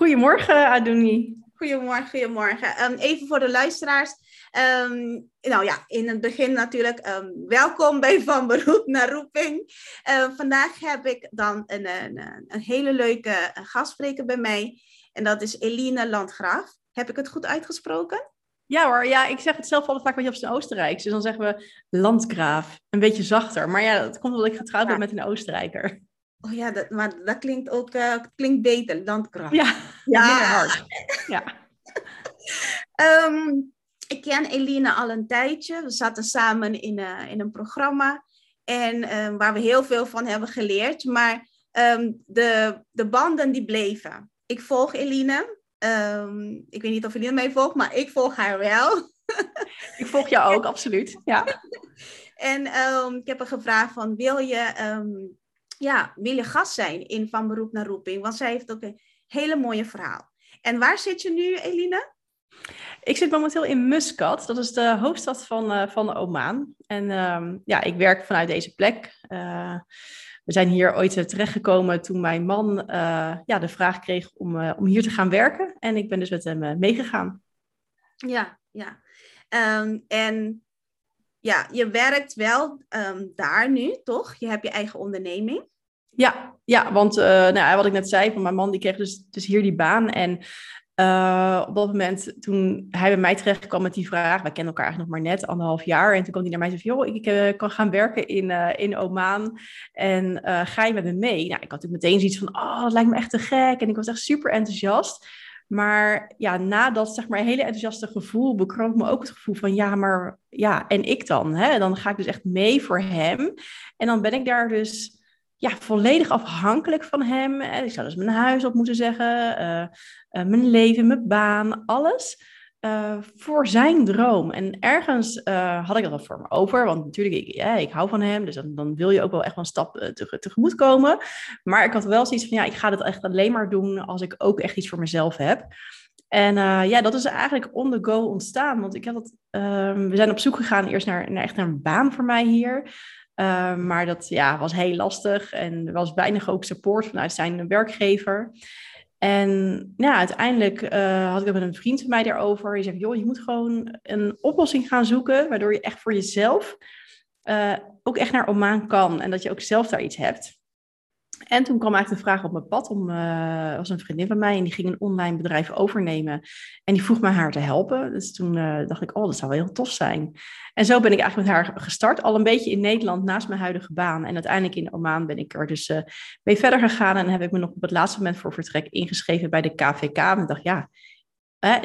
Goedemorgen, Adoni. Goedemorgen, goedemorgen. Um, even voor de luisteraars. Um, nou ja, in het begin natuurlijk um, welkom bij Van Beroep naar Roeping. Uh, vandaag heb ik dan een, een, een hele leuke gastspreker bij mij. En dat is Eline Landgraaf. Heb ik het goed uitgesproken? Ja hoor, ja, ik zeg het zelf altijd vaak wat je op zijn Oostenrijks. Dus dan zeggen we landgraaf, een beetje zachter. Maar ja, dat komt omdat ik getrouwd ben met een Oostenrijker. Oh ja, dat, maar dat klinkt ook uh, klinkt beter, landgraaf. Ja, ja. Ja. um, ik ken Eline al een tijdje. We zaten samen in, uh, in een programma en um, waar we heel veel van hebben geleerd. Maar um, de, de banden die bleven. Ik volg Eline. ik weet niet of Eline mij volgt, maar ik volg haar wel. ik volg jou ook, absoluut. Ja. en ik heb haar gevraagd van, wil je ja, wil je gast zijn in Van Beroep naar Roeping? Want zij heeft ook een hele mooie verhaal. En waar zit je nu, Eline? Ik zit momenteel in Muscat. Dat is de hoofdstad van, uh, van Oman. En uh, ja, ik werk vanuit deze plek. Uh, we zijn hier ooit terechtgekomen toen mijn man uh, ja, de vraag kreeg om, om hier te gaan werken. En ik ben dus met hem meegegaan. Ja, ja. Um, en ja, je werkt wel um, daar nu, toch? Je hebt je eigen onderneming. Ja, ja want uh, nou, wat ik net zei, van mijn man die kreeg dus, dus hier die baan. En uh, op dat moment, toen hij bij mij terecht kwam met die vraag, wij kennen elkaar eigenlijk nog maar net, anderhalf jaar. En toen kwam hij naar mij en zei joh, ik, ik kan gaan werken in, uh, in Oman. En ga je met me mee? Nou, ik had natuurlijk meteen zoiets van, oh, dat lijkt me echt te gek. En ik was echt super enthousiast. Maar ja, na dat zeg maar hele enthousiaste gevoel bekroop me ook het gevoel van ja, maar ja, en ik dan? Hè? Dan ga ik dus echt mee voor hem. En dan ben ik daar dus ja, volledig afhankelijk van hem. Ik zou dus mijn huis op moeten zeggen, uh, uh, mijn leven, mijn baan, alles. Voor zijn droom. En ergens had ik dat wel voor me over. Want natuurlijk, ik, ja, ik hou van hem. Dus dan, wil je ook wel echt wel een stap te, tegemoet komen. Maar ik had wel zoiets van, ja, ik ga dit echt alleen maar doen als ik ook echt iets voor mezelf heb. En ja, dat is eigenlijk on the go ontstaan. Want ik dat, ehm, we zijn op zoek gegaan eerst naar, naar echt naar een baan voor mij hier. Uh, maar dat ja, was heel lastig en er was weinig ook support vanuit zijn werkgever. En ja, uiteindelijk uh, had ik het met een vriend van mij daarover. Die zei, joh, je moet gewoon een oplossing gaan zoeken... waardoor je echt voor jezelf uh, ook echt naar Oman kan. En dat je ook zelf daar iets hebt. En toen kwam eigenlijk de vraag op mijn pad om, uh, was een vriendin van mij en die ging een online bedrijf overnemen. En die vroeg me haar te helpen. Dus toen uh, dacht ik, oh, dat zou wel heel tof zijn. En zo ben ik eigenlijk met haar gestart, al een beetje in Nederland naast mijn huidige baan. En uiteindelijk in Oman ben ik er dus uh, mee verder gegaan. En heb ik me nog op het laatste moment voor vertrek ingeschreven bij de KVK. En ik dacht, ja,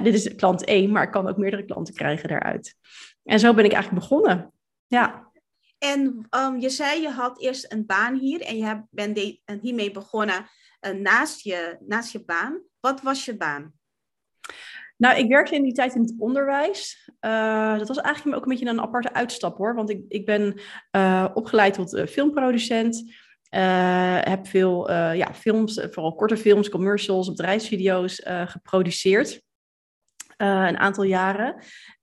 dit is klant 1, maar ik kan ook meerdere klanten krijgen daaruit. En zo ben ik eigenlijk begonnen. Ja. En um, je zei je had eerst een baan hier en je bent hiermee begonnen uh, naast, je, naast je baan. Wat was je baan? Nou, ik werkte in die tijd in het onderwijs. Uh, dat was eigenlijk ook een beetje een aparte uitstap hoor. Want ik, ik ben uh, opgeleid tot filmproducent. heb veel ja, films, vooral korte films, commercials, bedrijfsvideo's geproduceerd. Een aantal jaren.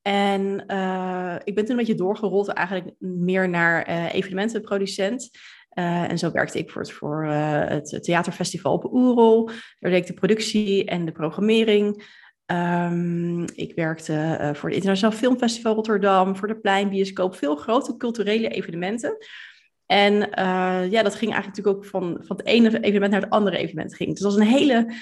En uh, ik ben toen een beetje doorgerold eigenlijk meer naar uh, evenementenproducent. En zo werkte ik voor het, voor, het theaterfestival op Oerol. Daar deed ik de productie en de programmering. Um, ik werkte voor het Internationaal Filmfestival Rotterdam, voor de Pleinbioscoop. Veel grote culturele evenementen. En ja, dat ging eigenlijk natuurlijk ook van, van het ene evenement naar het andere evenement. Ging. Dus dat was een hele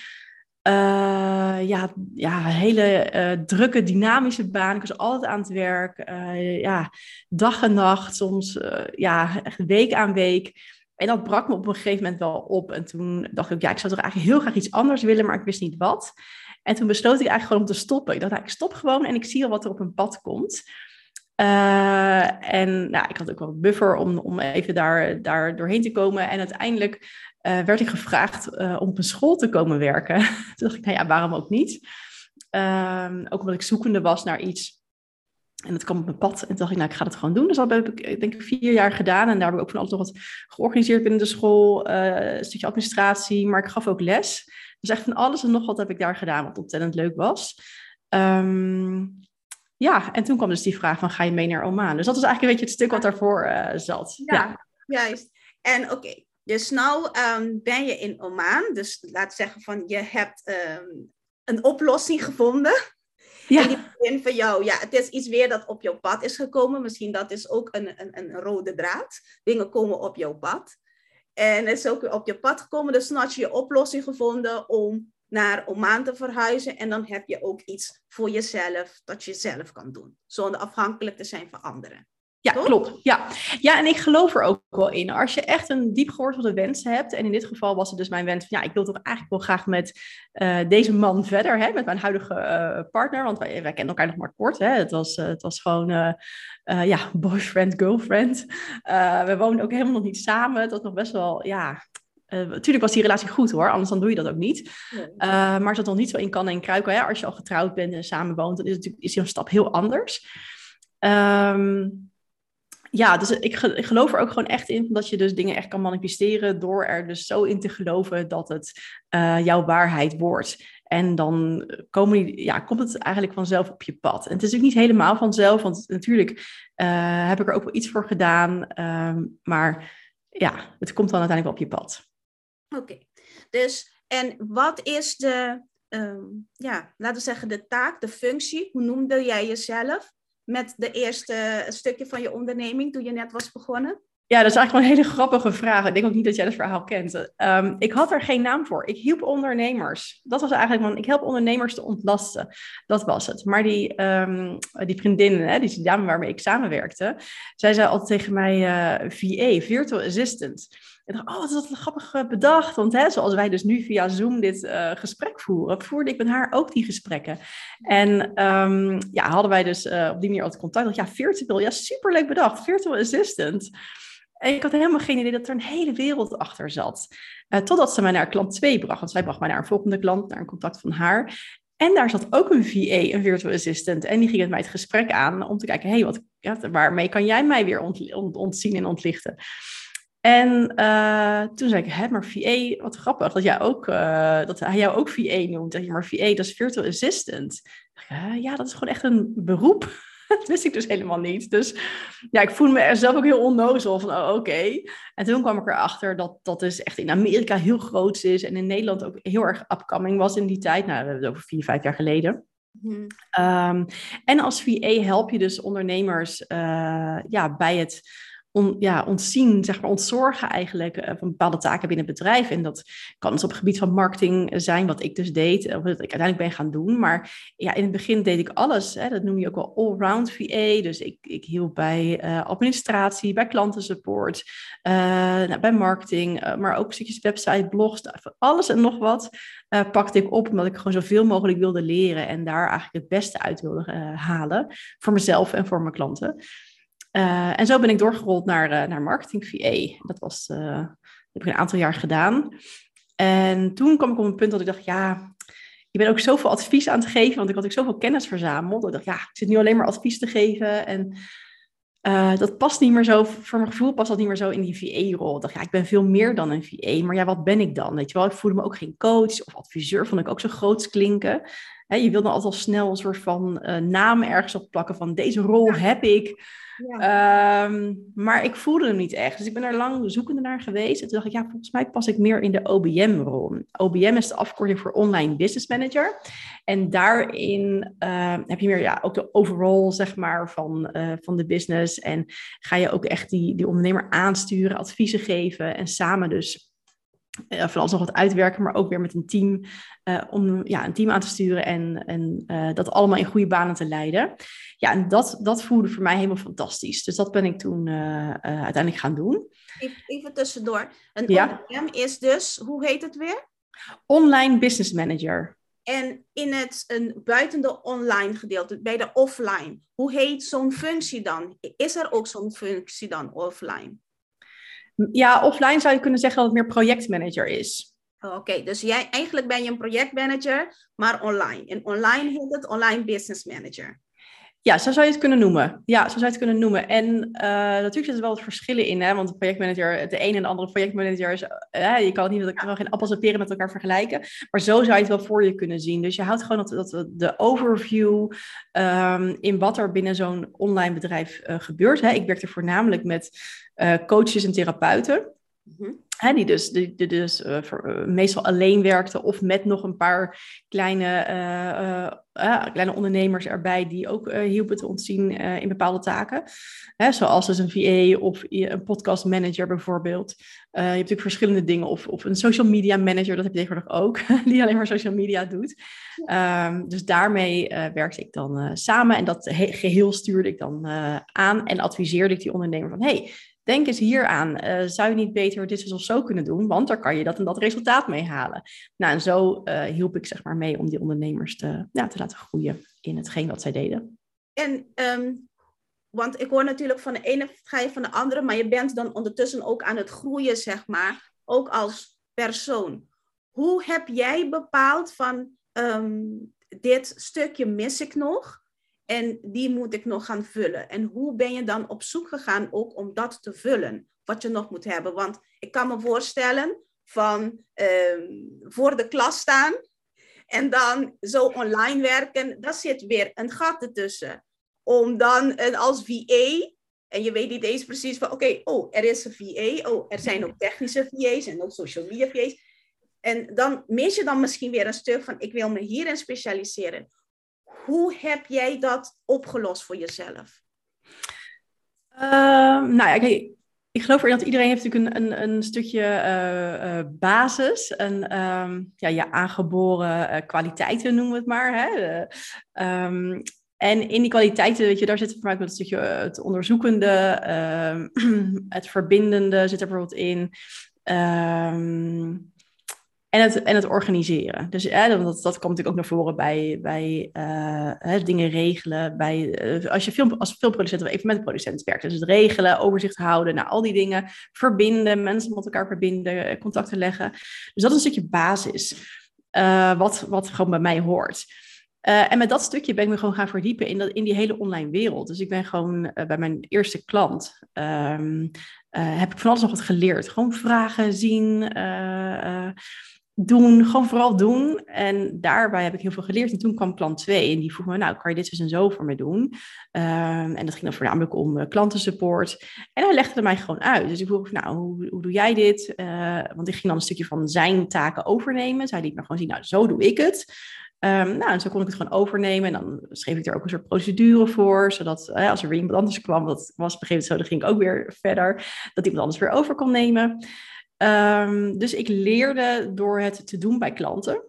uh, ja, ja, hele uh, drukke, dynamische baan. Ik was altijd aan het werk. Uh, ja, dag en nacht, soms ja, week aan week. En dat brak me op een gegeven moment wel op. En toen dacht ik, ja, ik zou toch eigenlijk heel graag iets anders willen, maar ik wist niet wat. En toen besloot ik eigenlijk gewoon om te stoppen. Ik dacht, nou, ik stop gewoon en ik zie al wat er op een pad komt. En nou, ik had ook wel een buffer om, om even daar, daar doorheen te komen. En uiteindelijk werd ik gevraagd om op een school te komen werken. Toen dacht ik, nou ja, waarom ook niet? Ehm, ook omdat ik zoekende was naar iets en dat kwam op mijn pad. En toen dacht ik, nou, ik ga het gewoon doen. Dus dat heb ik, denk ik, vier jaar gedaan. En daar heb ik ook van alles nog wat georganiseerd binnen de school. Uh, een stukje administratie, maar ik gaf ook les. Dus echt van alles en nog wat heb ik daar gedaan, wat ontzettend leuk was. Ehm, ja, en toen kwam dus die vraag van, ga je mee naar Oman? Dus dat is eigenlijk een beetje het stuk wat daarvoor uh, zat. Ja, ja, juist. En oké, dus nou ehm, ben je in Oman. Dus laat zeggen van, je hebt ehm, een oplossing gevonden ja. En die begin van jou, ja, het is iets weer dat op jouw pad is gekomen. Misschien dat is ook een, een, een rode draad. Dingen komen op jouw pad. En het is ook weer op je pad gekomen. Dus dan had je je oplossing gevonden om naar Oman te verhuizen. En dan heb je ook iets voor jezelf dat je zelf kan doen. Zonder afhankelijk te zijn van anderen. Ja, klopt. Ja. ja, en ik geloof er ook wel in. Als je echt een diep gewortelde wens hebt, en in dit geval was het dus mijn wens van, ja, ik wil toch eigenlijk wel graag met uh, deze man verder, hè, met mijn huidige uh, partner, want wij, wij kennen elkaar nog maar kort. Hè. Het, was, uh, het was gewoon, ja, boyfriend, girlfriend. we woonden ook helemaal nog niet samen. Het was nog best wel, ja, natuurlijk was die relatie goed hoor, anders dan doe je dat ook niet. maar als dat nog niet zo in kan en kruiken, hè, als je al getrouwd bent en samen woont, dan is, het, is die een stap heel anders. Um, ja, dus ik, geloof er ook gewoon echt in dat je dus dingen echt kan manifesteren door er dus zo in te geloven dat het uh, jouw waarheid wordt. En dan komen ja, komt het eigenlijk vanzelf op je pad. En het is ook niet helemaal vanzelf, want natuurlijk uh, heb ik er ook wel iets voor gedaan. Um, maar ja, het komt dan uiteindelijk wel op je pad. Oké, dus en wat is de, um, ja, laten we zeggen, de taak, de functie? Hoe noemde jij jezelf? Met de eerste stukje van je onderneming toen je net was begonnen? Ja, dat is eigenlijk wel een hele grappige vraag. Ik denk ook niet dat jij het verhaal kent. Um, ik had er geen naam voor. Ik hielp ondernemers. Dat was eigenlijk, man, ik help ondernemers te ontlasten. Dat was het. Maar die, um, die vriendin, hè, die dame waarmee ik samenwerkte, zij zei altijd tegen mij uh, eh, VA, Virtual Assistant. Ik dacht, oh, wat is dat grappig eh, bedacht. Want hè, zoals wij dus nu via Zoom dit uh, gesprek voeren, voerde ik met haar ook die gesprekken. En um, ja, hadden wij dus uh, op die manier altijd contact. ja, virtual, ja, superleuk bedacht. Virtual Assistant. En ik had helemaal geen idee dat er een hele wereld achter zat. Totdat ze mij naar klant 2 bracht. Want zij bracht mij naar een volgende klant, naar een contact van haar. En daar zat ook een VA, een virtual assistant. En die ging met mij het gesprek aan om te kijken, hé, hey, wat, waarmee kan jij mij weer ont, ont, ontzien en ontlichten? En uh, toen zei ik, hè, maar VA, wat grappig dat, jij ook, uh, dat hij jou ook VA noemt. Dat je maar VA, dat is virtual assistant. Ik, ja, dat is gewoon echt een beroep. dat wist ik dus helemaal niet. Dus ja, ik voelde me er zelf ook heel onnozel van, oh, oké. En toen kwam ik erachter dat dat dus echt in Amerika heel groot is. En in Nederland ook heel erg upcoming was in die tijd. Nou, we hebben het over vier, vijf jaar geleden. Mm um, en als VA help je dus ondernemers uh, ja, bij het on, ja, ontzien, zeg maar, ontzorgen eigenlijk uh, van bepaalde taken binnen het bedrijf. En dat kan dus op het gebied van marketing zijn, wat ik dus deed, of wat ik uiteindelijk ben gaan doen. Maar ja, in het begin deed ik alles. Hè, dat noem je ook wel all-round VA. Dus ik, ik hielp bij administratie, bij klantensupport, nou, bij marketing, maar ook stukjes website, blogs, alles en nog wat. pakte ik op omdat ik gewoon zoveel mogelijk wilde leren en daar eigenlijk het beste uit wilde halen voor mezelf en voor mijn klanten. Uh, en zo ben ik doorgerold naar, uh, naar marketing VA. Dat, was, uh, dat heb ik een aantal jaar gedaan. En toen kwam ik op een punt dat ik dacht, ja, je bent ook zoveel advies aan te geven, want ik had ook zoveel kennis verzameld. Ik dacht, ja, ik zit nu alleen maar advies te geven. En dat past niet meer zo, voor mijn gevoel past dat niet meer zo in die VA-rol. Ik dacht, ja, ik ben veel meer dan een VA, maar ja, wat ben ik dan? Weet je wel, ik voelde me ook geen coach of adviseur, vond ik ook zo groots klinken. Je wil dan altijd al snel een soort van naam ergens op plakken van deze rol heb ik. Ehm, maar ik voelde hem niet echt. Dus ik ben er lang zoekende naar geweest. En toen dacht ik, ja, volgens mij pas ik meer in de OBM-rol. OBM is de afkorting voor Online Business Manager. En daarin uh, heb je meer ja, ook de overall, zeg maar, van, uh, van de business. En ga je ook echt die, die ondernemer aansturen, adviezen geven. En samen dus uh, van alles nog wat uitwerken, maar ook weer met een team uh, om ja, een team aan te sturen en, en uh, dat allemaal in goede banen te leiden. Ja, en dat, dat voelde voor mij helemaal fantastisch. Dus dat ben ik toen uiteindelijk gaan doen. Even, even tussendoor. Een ja. Is dus, hoe heet het weer? Online Business Manager. En in het een, buiten de online gedeelte, bij de offline, hoe heet zo'n functie dan? Is er ook zo'n functie dan offline? Ja, offline zou je kunnen zeggen dat het meer projectmanager is. Oké, dus jij, eigenlijk ben je een projectmanager, maar online. En online heet het online business manager. Ja, zo zou je het kunnen noemen. Ja, zo zou je het kunnen noemen. En uh, natuurlijk zitten er wel wat verschillen in, hè? want de projectmanager, de een en de andere projectmanager, is, uh, je kan het niet, kan geen appels en peren met elkaar vergelijken, maar zo zou je het wel voor je kunnen zien. Dus je houdt gewoon dat, dat de overview um, in wat er binnen zo'n online bedrijf uh, gebeurt. Hè? Ik werk er voornamelijk met coaches en therapeuten. Hè, die dus, die, die dus uh, voor, uh, meestal alleen werkte of met nog een paar kleine, uh, kleine ondernemers erbij die ook hielpen te ontzien in bepaalde taken. Hè, zoals dus een VA of een podcast manager bijvoorbeeld. je hebt natuurlijk verschillende dingen. Of, of een social media manager, dat heb je tegenwoordig ook, die alleen maar social media doet. Um, dus daarmee werkte ik dan samen en dat geheel stuurde ik dan aan en adviseerde ik die ondernemer van hey, Denk eens hier aan. Uh, zou je niet beter dit of zo kunnen doen? Want daar kan je dat en dat resultaat mee halen. Nou, en zo uh, hielp ik zeg maar mee om die ondernemers te, ja, te laten groeien in hetgeen wat zij deden. En, um, want ik hoor natuurlijk van de ene ga je van de andere, maar je bent dan ondertussen ook aan het groeien, zeg maar, ook als persoon. Hoe heb jij bepaald van um, dit stukje mis ik nog? En die moet ik nog gaan vullen. En hoe ben je dan op zoek gegaan ook om dat te vullen? Wat je nog moet hebben. Want ik kan me voorstellen van uh, voor de klas staan en dan zo online werken. Daar zit weer een gat ertussen. Om dan als VA, en je weet niet eens precies van oké, oh, er is een VA. Oh, er zijn ook technische VA's en ook social media VA's. En dan mis je dan misschien weer een stuk van ik wil me hierin specialiseren. Hoe heb jij dat opgelost voor jezelf? Uh, nou ja, ik geloof erin dat iedereen heeft natuurlijk een, een, een stukje uh, uh, basis. En um, ja, je aangeboren uh, kwaliteiten noemen we het maar. Hè? Um, en in die kwaliteiten, weet je, daar zit voor mij een stukje het onderzoekende, ehm, het verbindende zit er bijvoorbeeld in. En het, en het organiseren. Dus dat, dat komt natuurlijk ook naar voren bij, bij uh, dingen regelen. Bij, uh, als je film, als filmproducent of even met de producent werkt. Dus het regelen, overzicht houden, nou, al die dingen. Verbinden, mensen met elkaar verbinden, contacten leggen. Dus dat is een stukje basis. Wat, wat gewoon bij mij hoort. en met dat stukje ben ik me gewoon gaan verdiepen in, dat, in die hele online wereld. Dus ik ben gewoon bij mijn eerste klant. Um, heb ik van alles nog wat geleerd. Gewoon vragen, zien doen, gewoon vooral doen. En daarbij heb ik heel veel geleerd. En toen kwam klant 2 en die vroeg me, nou, kan je dit dus en zo voor me doen? Um, en dat ging dan voornamelijk om uh, klantensupport. En hij legde mij gewoon uit. Dus ik vroeg, nou, hoe, hoe doe jij dit? Uh, want ik ging dan een stukje van zijn taken overnemen. Zij liet me gewoon zien, nou, zo doe ik het. Um, nou, en zo kon ik het gewoon overnemen. En dan schreef ik er ook een soort procedure voor. Zodat als er weer iemand anders kwam, dat was op een gegeven moment zo, dan ging ik ook weer verder. Dat iemand anders weer over kon nemen. Um, dus ik leerde door het te doen bij klanten.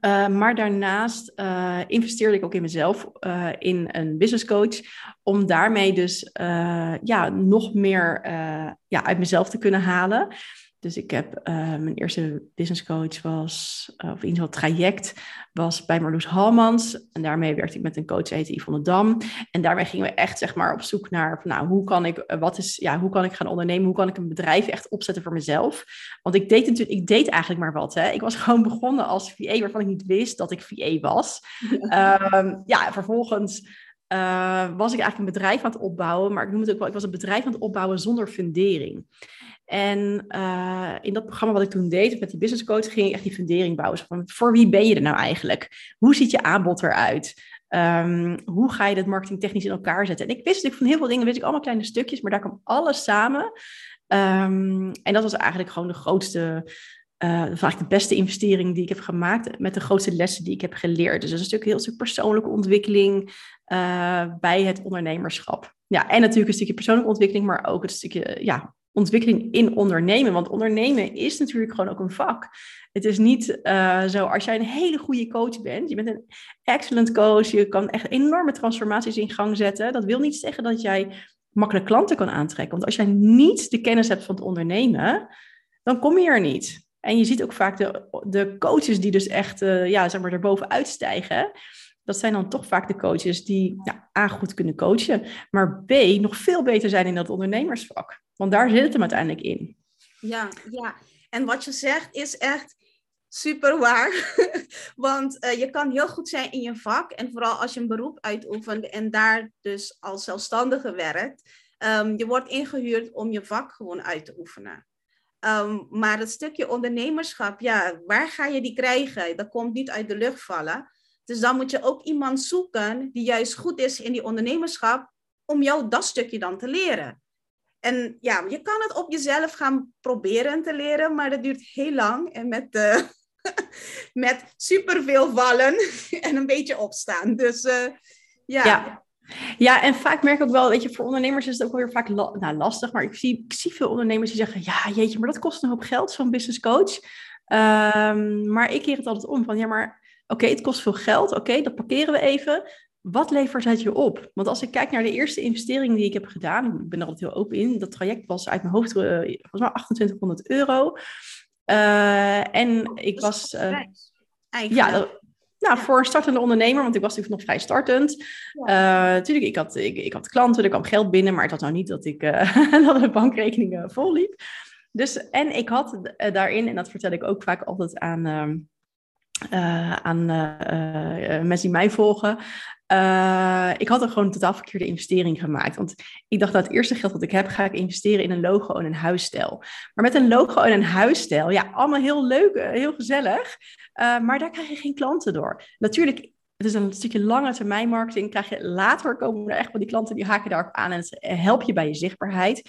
Uh, maar daarnaast uh, investeerde ik ook in mezelf, uh, in een business coach, om daarmee dus ja, nog meer ja, uit mezelf te kunnen halen. Dus ik heb uh, mijn eerste business coach was, uh, of in ieder geval traject, was bij Marloes Halmans. En daarmee werkte ik met een coach, heette Yvonne Dam. En daarmee gingen we echt zeg maar op zoek naar, nou, hoe kan ik, uh, wat is, ja, hoe kan ik gaan ondernemen? Hoe kan ik een bedrijf echt opzetten voor mezelf? Want ik deed natuurlijk, ik deed eigenlijk maar wat. Hè. Ik was gewoon begonnen als VA, waarvan ik niet wist dat ik VA was. Ja, um, ja vervolgens was ik eigenlijk een bedrijf aan het opbouwen. Maar ik noem het ook wel, ik was een bedrijf aan het opbouwen zonder fundering. En uh, in dat programma wat ik toen deed met die business coach, ging ik echt die fundering bouwen. Van, voor wie ben je er nou eigenlijk? Hoe ziet je aanbod eruit? Um, hoe ga je dat marketingtechnisch in elkaar zetten? En ik wist natuurlijk van heel veel dingen, wist ik allemaal kleine stukjes, maar daar kwam alles samen. Um, en dat was eigenlijk gewoon de grootste, uh, vaak de beste investering die ik heb gemaakt, met de grootste lessen die ik heb geleerd. Dus dat is natuurlijk heel stuk persoonlijke ontwikkeling uh, bij het ondernemerschap. Ja, en natuurlijk een stukje persoonlijke ontwikkeling, maar ook een stukje ja, ontwikkeling in ondernemen. Want ondernemen is natuurlijk gewoon ook een vak. Het is niet uh, zo, als jij een hele goede coach bent, je bent een excellent coach, je kan echt enorme transformaties in gang zetten. Dat wil niet zeggen dat jij makkelijk klanten kan aantrekken. Want als jij niet de kennis hebt van het ondernemen, dan kom je er niet. En je ziet ook vaak de, coaches die dus echt, uh, ja, zeg maar, erboven uitstijgen dat zijn dan toch vaak de coaches die ja, A, goed kunnen coachen, maar B, nog veel beter zijn in dat ondernemersvak. Want daar zit het hem uiteindelijk in. Ja, ja. En wat je zegt is echt super waar. Want uh, je kan heel goed zijn in je vak. En vooral als je een beroep uitoefent en daar dus als zelfstandige werkt. Um, je wordt ingehuurd om je vak gewoon uit te oefenen. Um, maar het stukje ondernemerschap, ja, waar ga je die krijgen? Dat komt niet uit de lucht vallen. Dus dan moet je ook iemand zoeken die juist goed is in die ondernemerschap, om jou dat stukje dan te leren. En ja, je kan het op jezelf gaan proberen te leren, maar dat duurt heel lang en met, uh, met superveel vallen en een beetje opstaan. Dus ja. ja. Ja, en vaak merk ik ook wel, weet je, voor ondernemers is het ook wel weer vaak nou, lastig. Maar ik zie, ik zie veel ondernemers die zeggen, ja, jeetje, maar dat kost een hoop geld, zo'n business coach. Um, maar ik keer het altijd om van, ja, maar oké, het kost veel geld. Oké, dat parkeren we even. Wat levert het je op? Want als ik kijk naar de eerste investering die ik heb gedaan, ik ben er altijd heel open in. Dat traject was uit mijn hoofd, uh, volgens mij 2800 euro. Uh, en ik was. Uh, ja, nou, voor een startende ondernemer, want ik was natuurlijk nog vrij startend. Ja. natuurlijk, ik had, ik, ik had klanten, er kwam geld binnen, maar het was nou niet dat ik dat de bankrekening vol liep. Dus, en ik had daarin, en dat vertel ik ook vaak altijd aan, ehm, uh, aan uh, uh, mensen die mij volgen. ik had er gewoon een totaal verkeerde investering gemaakt. Want ik dacht dat het eerste geld dat ik heb, ga ik investeren in een logo en een huisstijl. Maar met een logo en een huisstijl, ja, allemaal heel leuk, heel gezellig. maar daar krijg je geen klanten door. Natuurlijk, het is een stukje lange termijn marketing. Krijg je later komen er echt wel die klanten die haken daarop aan en help je bij je zichtbaarheid.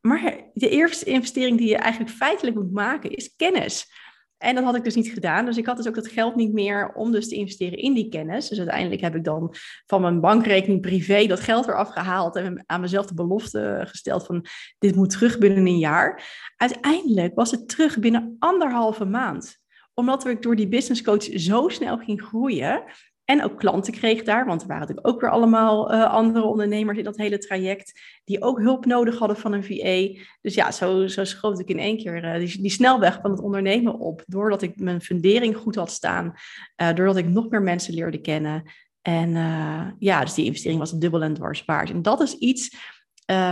Maar de eerste investering die je eigenlijk feitelijk moet maken is kennis. En dat had ik dus niet gedaan. Dus ik had dus ook dat geld niet meer om dus te investeren in die kennis. Dus uiteindelijk heb ik dan van mijn bankrekening privé dat geld eraf gehaald en aan mezelf de belofte gesteld van dit moet terug binnen een jaar. Uiteindelijk was het terug binnen anderhalve maand omdat ik door die business coach zo snel ging groeien, en ook klanten kreeg daar, want er waren natuurlijk ook weer allemaal uh, andere ondernemers in dat hele traject, die ook hulp nodig hadden van een VA. Dus ja, zo, zo schoot ik in één keer uh, die, die, snelweg van het ondernemen op, doordat ik mijn fundering goed had staan, uh, doordat ik nog meer mensen leerde kennen. En ja, dus die investering was dubbel en dwars waard. En dat is iets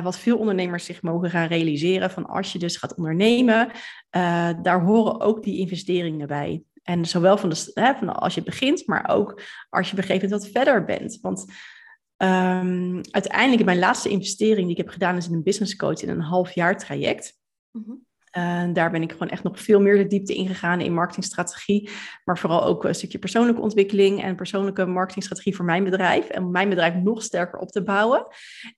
wat veel ondernemers zich mogen gaan realiseren, van als je dus gaat ondernemen, daar horen ook die investeringen bij. En zowel van, de, hè, van als je begint, maar ook als je begrepen wat verder bent. Want um, uiteindelijk, mijn laatste investering die ik heb gedaan, is in een business coach in een half jaar traject. Mm daar ben ik gewoon echt nog veel meer de diepte in gegaan in marketingstrategie, maar vooral ook een stukje persoonlijke ontwikkeling en persoonlijke marketingstrategie voor mijn bedrijf en om mijn bedrijf nog sterker op te bouwen.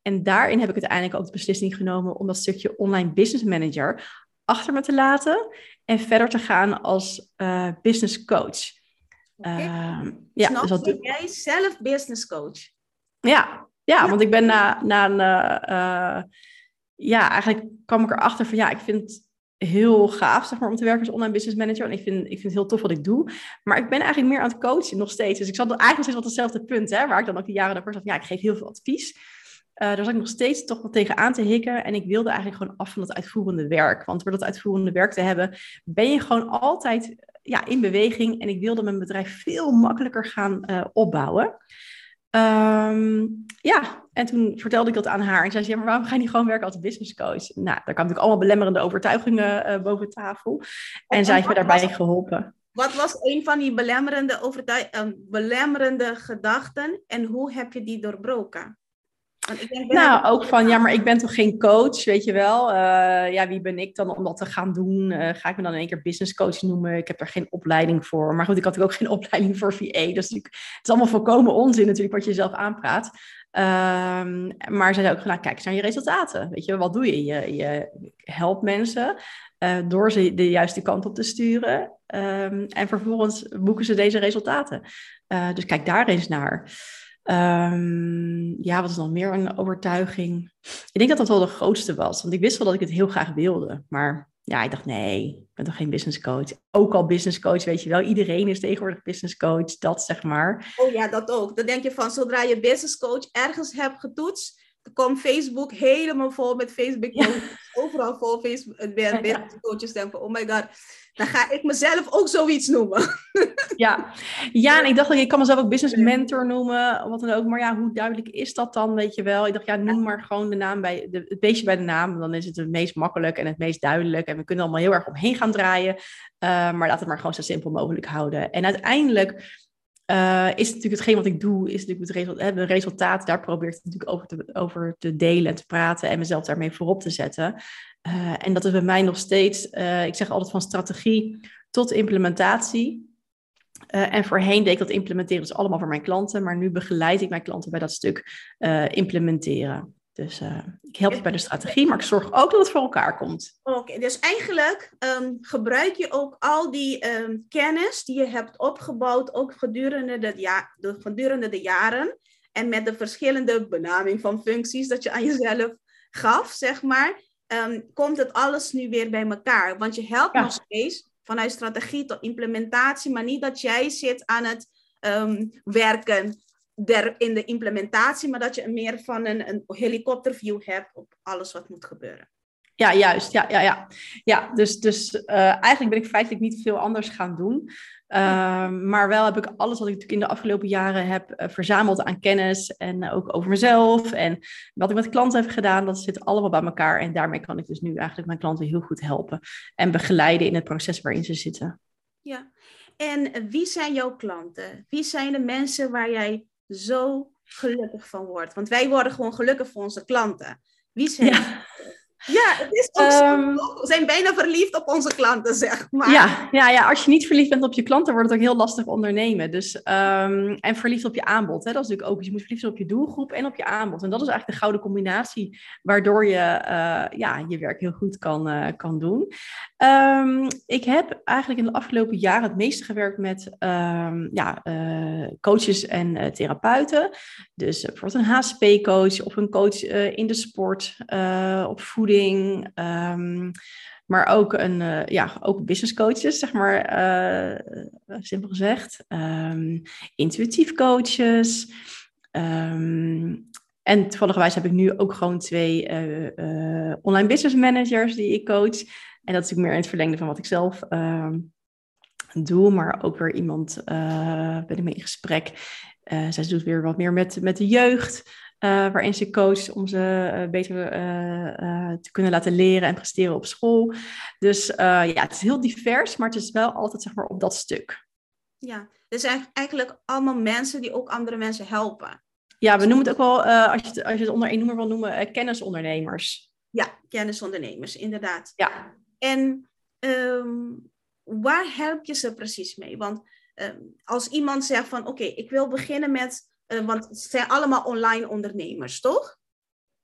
En daarin heb ik uiteindelijk ook de beslissing genomen om dat stukje online business manager achter me te laten en verder te gaan als uh, business coach. Okay. Uh, ja, Snap dus dat jij zelf business coach? Ja, ja, want ik ben na, na een... Uh, ja, eigenlijk kwam ik erachter van ja, ik vind het heel gaaf zeg maar, om te werken als online business manager. En ik vind, ik vind het heel tof wat ik doe. Maar ik ben eigenlijk meer aan het coachen nog steeds. Dus ik zat eigenlijk nog steeds op hetzelfde punt, hè, waar ik dan ook de jaren daarvoor zat. Ja, ik geef heel veel advies. Uh, daar zat ik nog steeds toch wel tegen aan te hikken. En ik wilde eigenlijk gewoon af van dat uitvoerende werk. Want door dat uitvoerende werk te hebben, ben je gewoon altijd ja, in beweging. En ik wilde mijn bedrijf veel makkelijker gaan uh, opbouwen. Um, ja, en toen vertelde ik dat aan haar. En zei ze, ja, maar waarom ga je niet gewoon werken als business coach? Nou, daar kwamen natuurlijk allemaal belemmerende overtuigingen uh, boven tafel. En, en zij heeft me daarbij geholpen. Wat was een van die belemmerende, overtuig- belemmerende gedachten en hoe heb je die doorbroken? Nou, ook van, ja, maar ik ben toch geen coach, weet je wel. Uh, ja, wie ben ik dan om dat te gaan doen? Uh, ga ik me dan in één keer business coach noemen? Ik heb er geen opleiding voor. Maar goed, ik had ook geen opleiding voor VA. Dus het is allemaal volkomen onzin natuurlijk wat je zelf aanpraat. Um, maar ze zei ook, nou, kijk eens naar je resultaten. Weet je, wat doe je? Je, je helpt mensen uh, door ze de juiste kant op te sturen. Um, en vervolgens boeken ze deze resultaten. dus kijk daar eens naar. Um, ja, wat is nog meer een overtuiging? Ik denk dat dat wel de grootste was. Want ik wist wel dat ik het heel graag wilde. Maar ja, ik dacht, nee, ik ben toch geen business coach. Ook al business coach, weet je wel. Iedereen is tegenwoordig business coach, dat zeg maar. Oh ja, dat ook. Dan denk je van, zodra je business coach ergens hebt getoetst, komt Facebook helemaal vol met Facebook. Ja. Overal vol Facebook, business coaches denken, oh my god. dan ga ik mezelf ook zoiets noemen. Ja, ja en ik dacht, ik kan mezelf ook business mentor noemen, wat dan ook. Maar ja, hoe duidelijk is dat dan, weet je wel? Ik dacht, ja, noem maar gewoon de naam bij, de, het beestje bij de naam. Dan is het het meest makkelijk en het meest duidelijk. En we kunnen allemaal heel erg omheen gaan draaien. Uh, maar laat het maar gewoon zo simpel mogelijk houden. En uiteindelijk uh, is natuurlijk hetgeen wat ik doe, is natuurlijk het resultaat, resultaat, daar probeer ik natuurlijk over te, over te delen en te praten en mezelf daarmee voorop te zetten. Uh, en dat is bij mij nog steeds, uh, ik zeg altijd van strategie tot implementatie. en voorheen deed ik dat implementeren dus allemaal voor mijn klanten, maar nu begeleid ik mijn klanten bij dat stuk implementeren. Dus uh, ik help je bij de strategie, maar ik zorg ook dat het voor elkaar komt. Oké, dus eigenlijk um, gebruik je ook al die um, kennis die je hebt opgebouwd, ook gedurende de, ja, de, gedurende de jaren. En met de verschillende benaming van functies dat je aan jezelf gaf, zeg maar, um, komt het alles nu weer bij elkaar. Want je helpt ja. nog steeds vanuit strategie tot implementatie, maar niet dat jij zit aan het werken der, in de implementatie, maar dat je meer van een, een helikopterview hebt op alles wat moet gebeuren. Ja, juist. Ja, ja, ja. ja dus, dus uh, eigenlijk ben ik feitelijk niet veel anders gaan doen. Uh, maar wel heb ik alles wat ik natuurlijk in de afgelopen jaren heb uh, verzameld aan kennis en ook over mezelf en wat ik met klanten heb gedaan, dat zit allemaal bij elkaar. En daarmee kan ik dus nu eigenlijk mijn klanten heel goed helpen en begeleiden in het proces waarin ze zitten. Ja, en wie zijn jouw klanten? Wie zijn de mensen waar jij zo gelukkig van wordt. Want wij worden gewoon gelukkig voor onze klanten. Wie zijn ja. Ja, het is ook um, We zijn bijna verliefd op onze klanten, zeg maar. Ja, ja, ja, als je niet verliefd bent op je klanten, wordt het ook heel lastig ondernemen. Dus, um, en verliefd op je aanbod. Hè? Dat is natuurlijk ook. Dus je moet verliefd zijn op je doelgroep en op je aanbod. En dat is eigenlijk de gouden combinatie waardoor je uh, ja, je werk heel goed kan, uh, kan doen. Um, ik heb eigenlijk in de afgelopen jaren het meeste gewerkt met ja, uh, coaches en therapeuten. Dus bijvoorbeeld een HSP-coach of een coach in de sport, op voeding Um, maar ook, een, ja, ook business coaches, zeg maar, simpel gezegd. Um, intuïtief coaches. Um, en toevallig heb ik nu ook gewoon twee online business managers die ik coach. En dat is natuurlijk meer in het verlengde van wat ik zelf doe. Maar ook weer iemand, ben ik mee in gesprek. zij doet weer wat meer met, met de jeugd. Uh, waarin ze coacht om ze uh, beter uh, te kunnen laten leren en presteren op school. Dus ja, het is heel divers, maar het is wel altijd zeg maar, op dat stuk. Ja, dus eigenlijk allemaal mensen die ook andere mensen helpen. Ja, we noemen het ook wel, als, je het, als je het onder één noemer wil noemen, kennisondernemers. Ja, kennisondernemers, inderdaad. Ja. En um, waar help je ze precies mee? Want um, als iemand zegt van, oké, ik wil beginnen met uh, want het zijn allemaal online ondernemers, toch?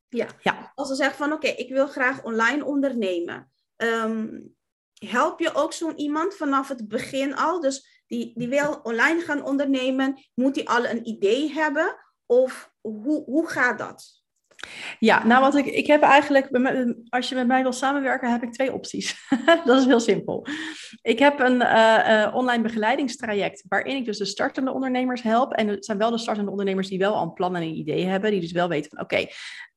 Ja. ja. Als ze zeggen van oké, okay, ik wil graag online ondernemen. Um, help je ook zo'n iemand vanaf het begin al? Dus die, die wil online gaan ondernemen, moet die al een idee hebben? Of hoe, hoe gaat dat? Ja, nou wat ik, ik heb eigenlijk, als je met mij wil samenwerken, heb ik twee opties. dat is heel simpel. Ik heb een uh, uh, online begeleidingstraject waarin ik dus de startende ondernemers help. En het zijn wel de startende ondernemers die wel al een plan en een idee hebben, die dus wel weten van oké,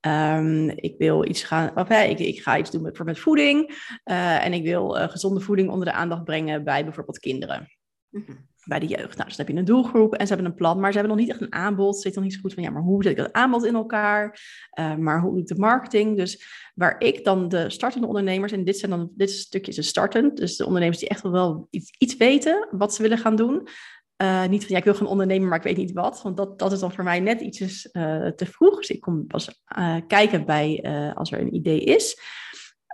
um, ik wil iets gaan, of, ik, ik ga iets doen met, met voeding uh, en ik wil gezonde voeding onder de aandacht brengen bij bijvoorbeeld kinderen. -hmm bij de jeugd. Nou, dus dan heb je een doelgroep en ze hebben een plan, maar ze hebben nog niet echt een aanbod. Ze zitten nog niet zo goed van, ja, maar hoe zet ik dat aanbod in elkaar? Uh, maar hoe doe ik de marketing? Dus waar ik dan de startende ondernemers, en dit zijn dan, dit stukje is startend, dus de ondernemers die echt wel iets, iets weten wat ze willen gaan doen. Uh, niet van, ja, ik wil gaan ondernemen, maar ik weet niet wat. Want dat, dat is dan voor mij net iets uh, te vroeg. Dus ik kom pas kijken bij als er een idee is.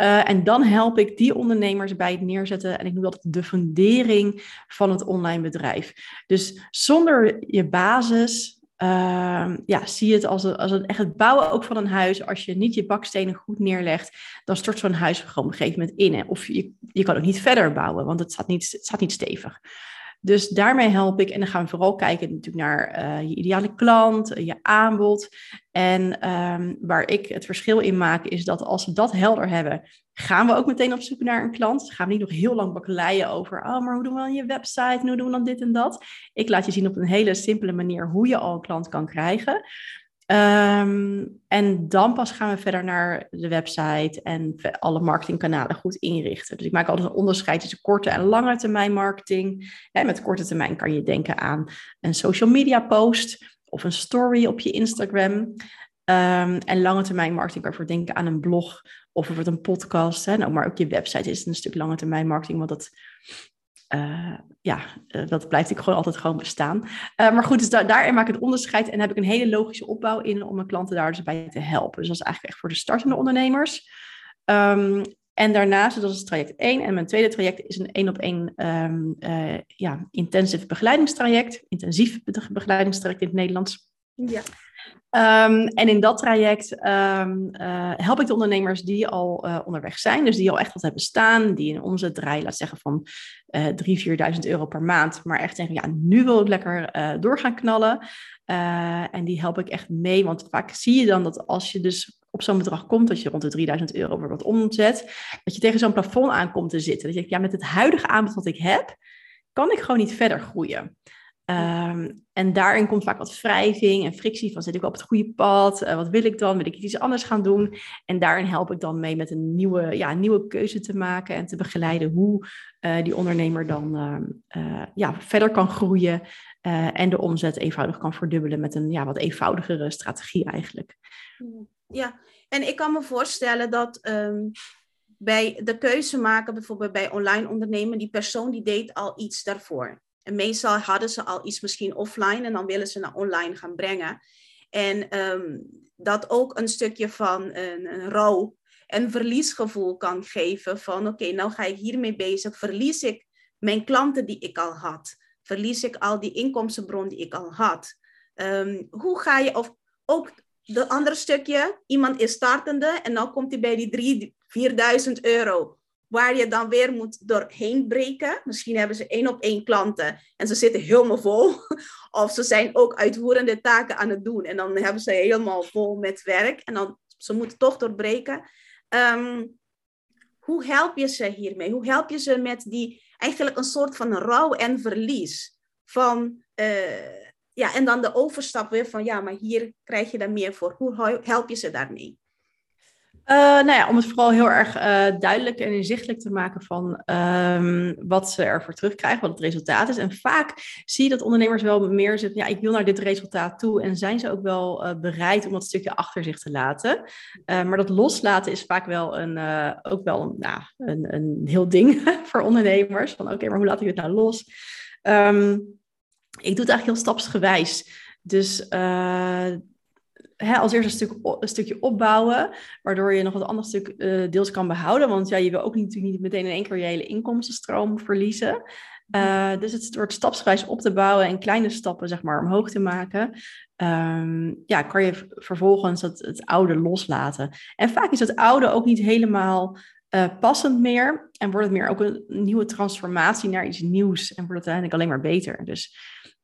Uh, en dan help ik die ondernemers bij het neerzetten. En ik noem dat de fundering van het online bedrijf. Dus zonder je basis uh, ja, zie het als, een, als een, echt het bouwen ook van een huis. Als je niet je bakstenen goed neerlegt, dan stort zo'n huis gewoon op een gegeven moment in. Hè? Of je, je kan ook niet verder bouwen, want het staat niet, het staat niet stevig. Dus daarmee help ik. En dan gaan we vooral kijken natuurlijk naar uh, je ideale klant, je aanbod. En um, waar ik het verschil in maak, is dat als we dat helder hebben, gaan we ook meteen op zoek naar een klant. Gaan we niet nog heel lang bakkeleien over, oh, maar hoe doen we dan je website? hoe doen we dan dit en dat? Ik laat je zien op een hele simpele manier hoe je al een klant kan krijgen. Ehm, en dan pas gaan we verder naar de website en alle marketingkanalen goed inrichten. Dus ik maak altijd een onderscheid tussen korte en lange termijn marketing. En met korte termijn kan je denken aan een social media post of een story op je Instagram. Um, en lange termijn marketing kan je voor denken aan een blog of bijvoorbeeld een podcast. Hè. Nou, maar ook je website is een stuk lange termijn marketing, want dat, uh, ja, uh, dat blijft natuurlijk gewoon altijd gewoon bestaan. Uh, maar goed, dus da daarin maak ik het onderscheid en heb ik een hele logische opbouw in om mijn klanten daar dus bij te helpen. Dus dat is eigenlijk echt voor de startende ondernemers. Um, en daarnaast, dat is traject 1. En mijn tweede traject is een één op één um, ja, intensive begeleidingstraject. Intensief begeleidingstraject in het Nederlands. Ja. Um, en in dat traject um, uh, help ik de ondernemers die al uh, onderweg zijn, dus die al echt wat hebben staan, die een omzet draaien, laat zeggen van uh, 3.000, 4.000 euro per maand, maar echt zeggen, ja, nu wil ik lekker uh, door gaan knallen. en die help ik echt mee, want vaak zie je dan dat als je dus op zo'n bedrag komt, dat je rond de 3000 euro bijvoorbeeld omzet, dat je tegen zo'n plafond aankomt te zitten. Dat je denkt, ja, met het huidige aanbod wat ik heb, kan ik gewoon niet verder groeien. Um, en daarin komt vaak wat wrijving en frictie van zit ik op het goede pad? Uh, wat wil ik dan? Wil ik iets anders gaan doen? En daarin help ik dan mee met een nieuwe, ja, nieuwe keuze te maken en te begeleiden hoe uh, die ondernemer dan uh, ja, verder kan groeien en de omzet eenvoudig kan verdubbelen met een ja, wat eenvoudigere strategie eigenlijk. Ja, en ik kan me voorstellen dat um, bij de keuze maken, bijvoorbeeld bij online ondernemen, die persoon die deed al iets daarvoor. En meestal hadden ze al iets misschien offline en dan willen ze naar online gaan brengen. En um, dat ook een stukje van een, een rouw en verliesgevoel kan geven van oké, nou ga ik hiermee bezig. Verlies ik mijn klanten die ik al had? Verlies ik al die inkomstenbron die ik al had? Um, hoe ga je, of ook de andere stukje, iemand is startende en dan komt hij bij die 3.000, 4.000 euro waar je dan weer moet doorheen breken. Misschien hebben ze één op één klanten en ze zitten helemaal vol. Of ze zijn ook uitvoerende taken aan het doen en dan hebben ze helemaal vol met werk en dan ze moeten toch doorbreken. Um, hoe help je ze hiermee? Hoe help je ze met die eigenlijk een soort van rouw en verlies? Van, uh, ja, en dan de overstap weer van ja, maar hier krijg je daar meer voor. Hoe help je ze daarmee? Uh, nou ja, om het vooral heel erg uh, duidelijk en inzichtelijk te maken van um, wat ze ervoor terugkrijgen, wat het resultaat is. En vaak zie je dat ondernemers wel meer zeggen, ja, ik wil naar dit resultaat toe. En zijn ze ook wel uh, bereid om dat stukje achter zich te laten. maar dat loslaten is vaak wel een, ook wel een, nou, een, een heel ding voor ondernemers. Van oké, maar hoe laat ik het nou los? Um, ik doe het eigenlijk heel stapsgewijs. Dus hè, als eerst een, stuk, een stukje opbouwen, waardoor je nog wat ander stuk uh, deels kan behouden. Want ja, je wil ook natuurlijk niet meteen in één keer je hele inkomstenstroom verliezen. Uh, dus het wordt stapsgewijs op te bouwen en kleine stappen zeg maar omhoog te maken. Um, ja, kan je vervolgens het, het oude loslaten. En vaak is het oude ook niet helemaal uh, passend meer. En wordt het meer ook een nieuwe transformatie naar iets nieuws. En wordt het uiteindelijk alleen maar beter. Dus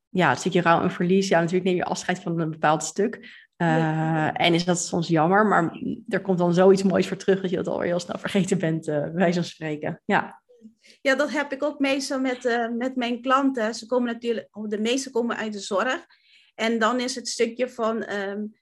ja, het stukje rouw en verlies. Ja, natuurlijk neem je afscheid van een bepaald stuk. Uh, en is dat soms jammer, maar er komt dan zoiets moois voor terug dat je dat alweer heel snel vergeten bent, uh, bij wijze van spreken. Ja. ja, dat heb ik ook meestal met, uh, met mijn klanten. Ze komen natuurlijk, de meeste komen uit de zorg. En dan is het stukje van, um,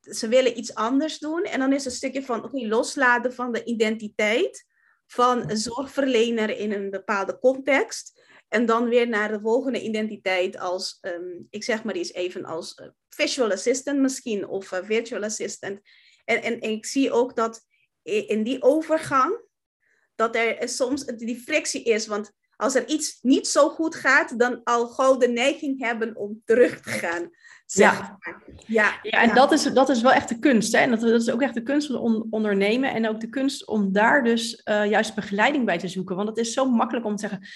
ze willen iets anders doen. En dan is het stukje van, oké, okay, loslaten van de identiteit van een zorgverlener in een bepaalde context. En dan weer naar de volgende identiteit als, um, ik zeg maar eens even als uh, visual assistant misschien of uh, virtual assistant. En, en, en, ik zie ook dat in die overgang, dat er soms die frictie is. Want als er iets niet zo goed gaat, dan al gauw de neiging hebben om terug te gaan. Ja. ja. ja, en Dat, is, dat is wel echt de kunst. Hè? En dat, dat is ook echt de kunst van ondernemen. En ook de kunst om daar dus uh, juist begeleiding bij te zoeken. Want het is zo makkelijk om te zeggen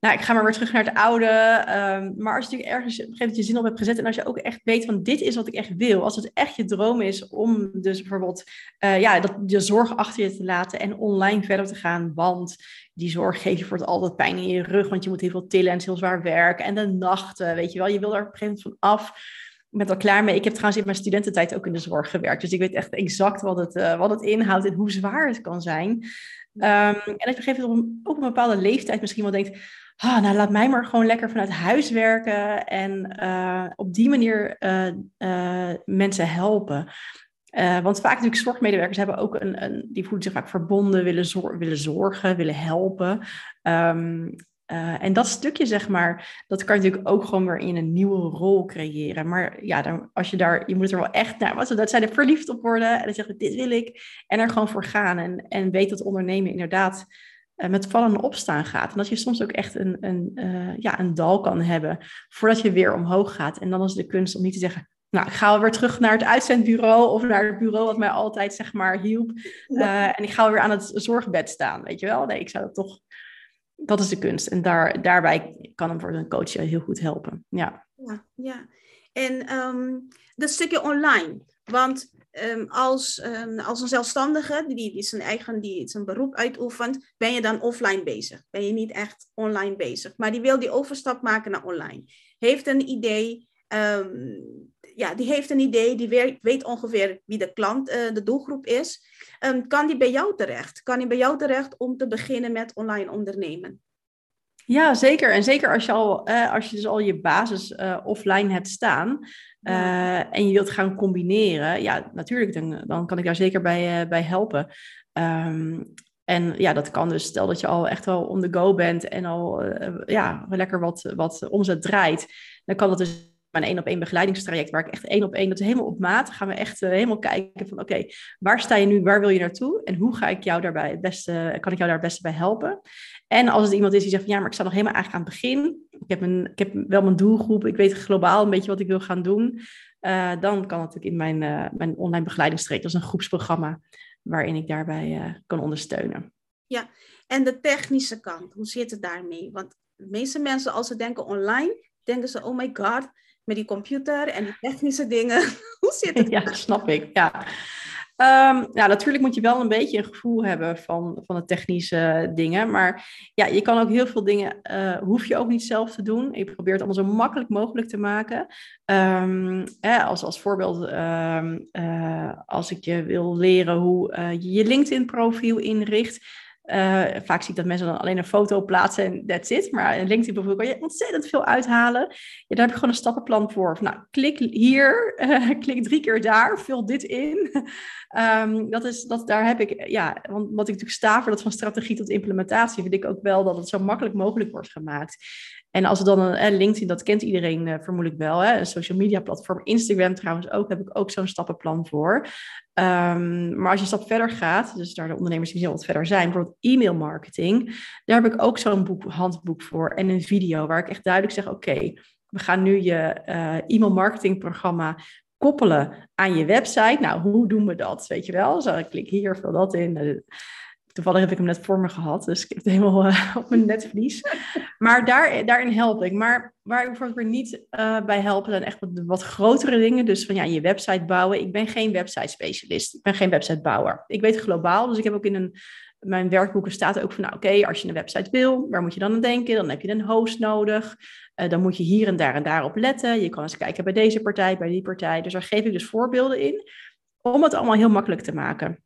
nou, ik ga maar weer terug naar het oude. Um, maar als je natuurlijk ergens op een gegeven moment je zin op hebt gezet en als je ook echt weet van dit is wat ik echt wil, als het echt je droom is om dus bijvoorbeeld uh, ja, dat, je zorg achter je te laten en online verder te gaan, want die zorg geeft je voor het altijd pijn in je rug, want je moet heel veel tillen en het is heel zwaar werken en de nachten, weet je wel, je wil er op een gegeven moment van af. Ik ben er klaar mee. Ik heb trouwens in mijn studententijd ook in de zorg gewerkt. Dus ik weet echt exact wat het, uh, wat het inhoudt en hoe zwaar het kan zijn. Um, en als je op een gegeven moment op een bepaalde leeftijd misschien wel denkt nou laat mij maar gewoon lekker vanuit huis werken en eh, op die manier uh, mensen helpen. want vaak natuurlijk zorgmedewerkers hebben ook een, een die voelen zich vaak verbonden, willen, willen zorgen, willen helpen. Uh, en dat stukje, zeg maar, dat kan je natuurlijk ook gewoon weer in een nieuwe rol creëren. Maar ja, dan, als je daar, je moet er wel echt naar, wat dat zijn er verliefd op worden en dan zeggen dit wil ik. En er gewoon voor gaan en, en weet dat ondernemen inderdaad met vallen en opstaan gaat. En dat je soms ook echt een, een, uh, ja, een dal kan hebben voordat je weer omhoog gaat. En dan is de kunst om niet te zeggen, nou, ik ga weer terug naar het uitzendbureau of naar het bureau wat mij altijd, zeg maar, hielp. en ik ga weer aan het zorgbed staan, weet je wel. Nee, ik zou dat toch dat is de kunst. En daar, daarbij kan hem voor een coach heel goed helpen. Ja, ja. ja. En um, dat stukje online. Want um, als, um, als een zelfstandige die, die, zijn eigen die zijn beroep uitoefent, ben je dan offline bezig. Ben je niet echt online bezig. Maar die wil die overstap maken naar online. Heeft een idee. ja, die heeft een idee, die weet, ongeveer wie de klant, uh, de doelgroep is. Kan die bij jou terecht? Kan die bij jou terecht om te beginnen met online ondernemen? Ja, zeker. En zeker als je, al, uh, als je dus al je basis uh, offline hebt staan uh, en je wilt gaan combineren, ja, natuurlijk, dan, dan kan ik daar zeker bij, bij helpen. Um, en ja, dat kan dus, stel dat je al echt wel on the go bent en al ja, lekker wat, wat omzet draait, dan kan dat dus mijn één op één begeleidingstraject, waar ik echt één op één, dat is helemaal op maat, gaan we echt uh, helemaal kijken van oké, waar sta je nu, waar wil je naartoe en hoe ga ik jou daarbij het beste, kan ik jou daar het beste bij helpen? En als het iemand is die zegt van ja, maar ik sta nog helemaal eigenlijk aan het begin, ik heb, een, ik heb wel mijn doelgroep, ik weet globaal een beetje wat ik wil gaan doen, uh, dan kan het natuurlijk in mijn, uh, mijn online begeleidingstraject, dat is een groepsprogramma waarin ik daarbij kan ondersteunen. Ja, en de technische kant, hoe zit het daarmee? Want de meeste mensen als ze denken online, denken ze, oh my god, met die computer en die technische dingen. Hoe zit het? Ja, snap ik. Ja. Um, ja, natuurlijk moet je wel een beetje een gevoel hebben van, van de technische dingen. Maar ja, je kan ook heel veel dingen, uh, hoef je ook niet zelf te doen. Je probeert het allemaal zo makkelijk mogelijk te maken. Um, hè, als, als voorbeeld, um, uh, als ik je wil leren hoe uh, je je LinkedIn-profiel inricht uh, vaak zie ik dat mensen dan alleen een foto plaatsen en that's it. Maar een LinkedIn profiel kan je ontzettend veel uithalen. Ja, daar heb ik gewoon een stappenplan voor. Nou, klik hier, uh, klik drie keer daar, vul dit in. um, dat is, dat, daar heb ik, ja, want wat ik natuurlijk sta voor dat van strategie tot implementatie, vind ik ook wel dat het zo makkelijk mogelijk wordt gemaakt. En als het dan een eh, LinkedIn, dat kent iedereen uh, vermoedelijk wel, hè? een social media platform. Instagram trouwens ook, heb ik ook zo'n stappenplan voor. Um, maar als je een stap verder gaat, dus daar de ondernemers die wat verder zijn, bijvoorbeeld e-mail marketing, daar heb ik ook zo'n boek, handboek voor en een video waar ik echt duidelijk zeg, oké, we gaan nu je uh, e-mail marketing programma koppelen aan je website. Nou, hoe doen we dat? Weet je wel? Zo, ik klik hier, vul dat in. Toevallig heb ik hem net voor me gehad, dus ik heb het helemaal uh, op mijn netvlies. Maar daar, daarin help ik. Maar waar ik bijvoorbeeld weer niet uh, bij helpen, zijn echt wat, wat, grotere dingen. Dus van ja, je website bouwen. Ik ben geen website specialist. Ik ben geen websitebouwer. Ik weet globaal, dus ik heb ook in een, mijn werkboeken staat ook van, nou oké, als je een website wil, waar moet je dan aan denken? Dan heb je een host nodig. Uh, dan moet je hier en daar en daar op letten. Je kan eens kijken bij deze partij, bij die partij. Dus daar geef ik dus voorbeelden in, om het allemaal heel makkelijk te maken.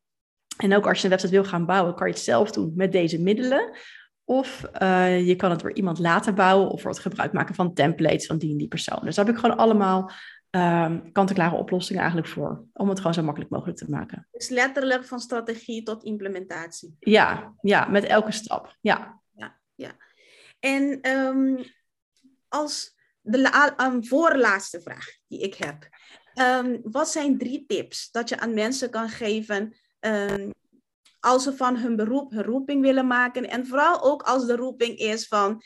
En ook als je een website wil gaan bouwen, kan je het zelf doen met deze middelen. Of uh, je kan het door iemand laten bouwen of voor het gebruik maken van templates van die en die persoon. Dus daar heb ik gewoon allemaal um, kant-en-klare oplossingen eigenlijk voor. Om het gewoon zo makkelijk mogelijk te maken. Dus letterlijk van strategie tot implementatie. Ja, ja met elke stap. Ja. Ja, ja. En um, als de um, voorlaatste vraag die ik heb. Um, wat zijn drie tips dat je aan mensen kan geven Um, als ze van hun beroep hun roeping willen maken. En vooral ook als de roeping is van,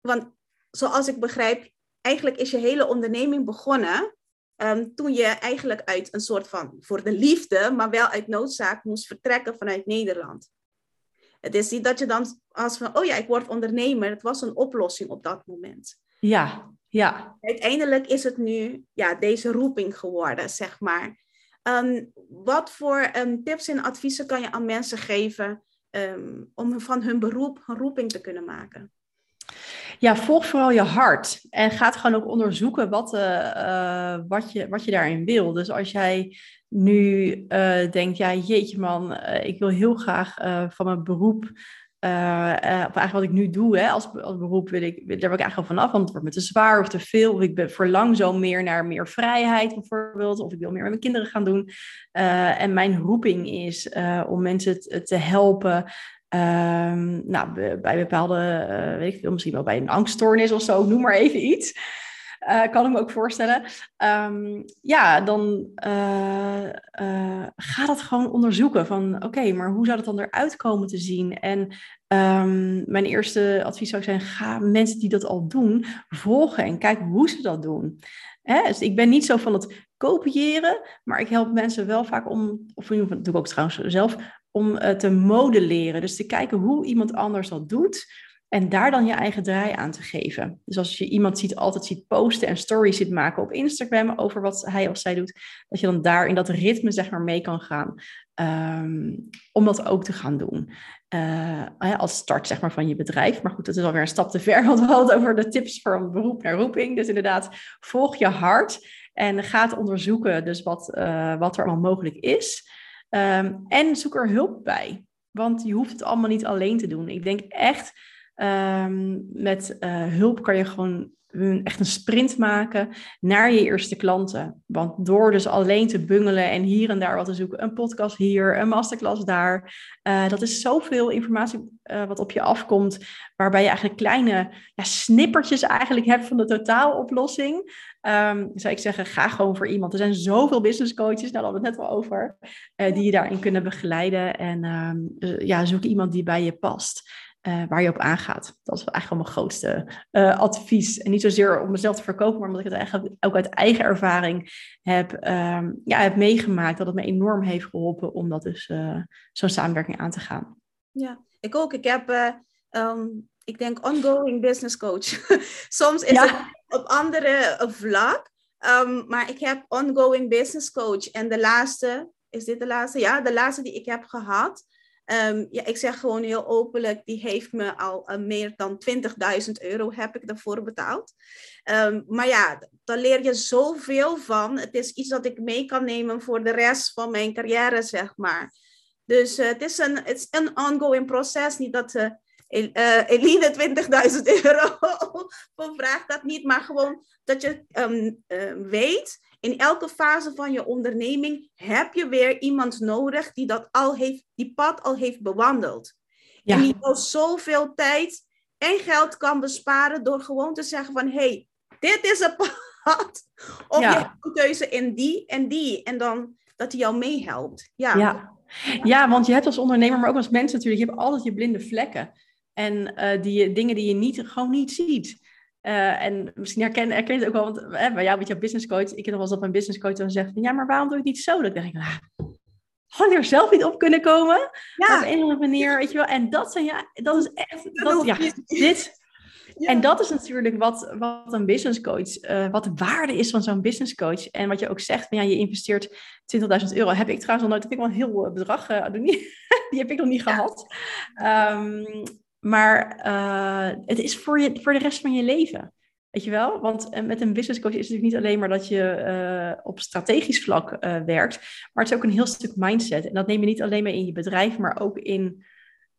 want zoals ik begrijp, eigenlijk is je hele onderneming begonnen um, toen je eigenlijk uit een soort van, voor de liefde, maar wel uit noodzaak moest vertrekken vanuit Nederland. Het is niet dat je dan als van, oh ja, ik word ondernemer. Het was een oplossing op dat moment. Ja, ja. Uiteindelijk is het nu ja, deze roeping geworden, zeg maar. Um, wat voor um, tips en adviezen kan je aan mensen geven um, om van hun beroep een roeping te kunnen maken? Ja, volg vooral je hart en ga gewoon ook onderzoeken wat, uh, uh, wat, je, wat je daarin wil. Dus als jij nu uh, denkt, ja jeetje man, ik wil heel graag van mijn beroep uh, of eigenlijk wat ik nu doe hè, als, als beroep, wil ik, daar ben ik eigenlijk al vanaf, want het wordt me te zwaar of te veel. Of ik ben, verlang zo meer naar meer vrijheid bijvoorbeeld, of ik wil meer met mijn kinderen gaan doen. Uh, en mijn roeping is om mensen te, te helpen. Um, nou, bij bepaalde, weet ik veel, misschien wel bij een angststoornis of zo, noem maar even iets. Uh, kan ik me ook voorstellen. Um, ja, dan uh, ga dat gewoon onderzoeken. Van oké, maar hoe zou dat dan eruit komen te zien? En um, mijn eerste advies zou zijn: ga mensen die dat al doen volgen en kijk hoe ze dat doen. Hè? Dus ik ben niet zo van het kopiëren, maar ik help mensen wel vaak om, of doe ik ook trouwens zelf, om te modelleren. Dus te kijken hoe iemand anders dat doet. En daar dan je eigen draai aan te geven. Dus als je iemand ziet, altijd ziet posten en stories ziet maken op Instagram over wat hij of zij doet, dat je dan daar in dat ritme zeg maar mee kan gaan. Um, om dat ook te gaan doen. Uh, als start zeg maar van je bedrijf. Maar goed, dat is alweer een stap te ver, want we hadden het over de tips voor beroep naar roeping. Dus inderdaad, volg je hart en ga onderzoeken dus wat, uh, wat er allemaal mogelijk is. Um, en zoek er hulp bij. Want je hoeft het allemaal niet alleen te doen. Ik denk echt Um, met uh, hulp kan je gewoon echt een sprint maken naar je eerste klanten. Want door dus alleen te bungelen en hier en daar wat te zoeken, een podcast hier, een masterclass daar, uh, dat is zoveel informatie uh, wat op je afkomt, waarbij je eigenlijk kleine ja, snippertjes eigenlijk hebt van de totaaloplossing. Um, zou ik zeggen, ga gewoon voor iemand. Er zijn zoveel business coaches, daar hadden we het net al over, die je daarin kunnen begeleiden. En um, ja, zoek iemand die bij je past. Uh, waar je op aangaat. Dat is eigenlijk wel mijn grootste uh, advies. En niet zozeer om mezelf te verkopen, maar omdat ik het eigenlijk ook uit eigen ervaring heb, um, ja, heb meegemaakt. Dat het me enorm heeft geholpen om dat dus uh, zo'n samenwerking aan te gaan. Ja, ik ook. Ik heb, um, ik denk, ongoing business coach. Soms is ja. het op andere vlak. Um, maar ik heb ongoing business coach. En de laatste, is dit de laatste? Ja, de laatste die ik heb gehad. Um, ja, ik zeg gewoon heel openlijk, die heeft me al uh, meer dan 20.000 euro heb ik daarvoor betaald. Um, maar ja, daar leer je zoveel van. Het is iets dat ik mee kan nemen voor de rest van mijn carrière, zeg maar. Dus uh, het is een, een ongoing proces. Niet dat uh, Eline 20.000 euro vraagt, dat niet. Maar gewoon dat je um, weet in elke fase van je onderneming heb je weer iemand nodig die dat al heeft, die pad al heeft bewandeld. Ja. En die al zoveel tijd en geld kan besparen door gewoon te zeggen van, hey, dit is een pad. Of ja. je hebt een keuze in die en die. En dan dat hij jou meehelpt. Ja. ja. Ja. want je hebt als ondernemer, maar ook als mens natuurlijk, je hebt altijd je blinde vlekken. En uh, die dingen die je niet, gewoon niet ziet. Uh, en misschien herken, herken je het ook wel, want hè, bij jou met jouw business coach, ik heb nog wel eens dat mijn business coach dan zegt van, ja, maar waarom doe ik niet zo? Dan denk ik, nou, gewoon er zelf niet op kunnen komen. Ja. Op een of andere manier, weet je wel. En dat zijn, ja, dat is echt, dat, ja, dit. Ja. En dat is natuurlijk wat, wat een business coach, uh, wat de waarde is van zo'n business coach. En wat je ook zegt, van, ja, je investeert 20.000 euro. Heb ik trouwens nog nooit, heb ik wel een heel bedrag, uh, die heb ik nog niet gehad. Um, maar uh, het is voor, je, voor de rest van je leven. Weet je wel? Want uh, met een business coach is het natuurlijk niet alleen maar dat je uh, op strategisch vlak werkt, maar het is ook een heel stuk mindset. En dat neem je niet alleen maar in je bedrijf, maar ook in,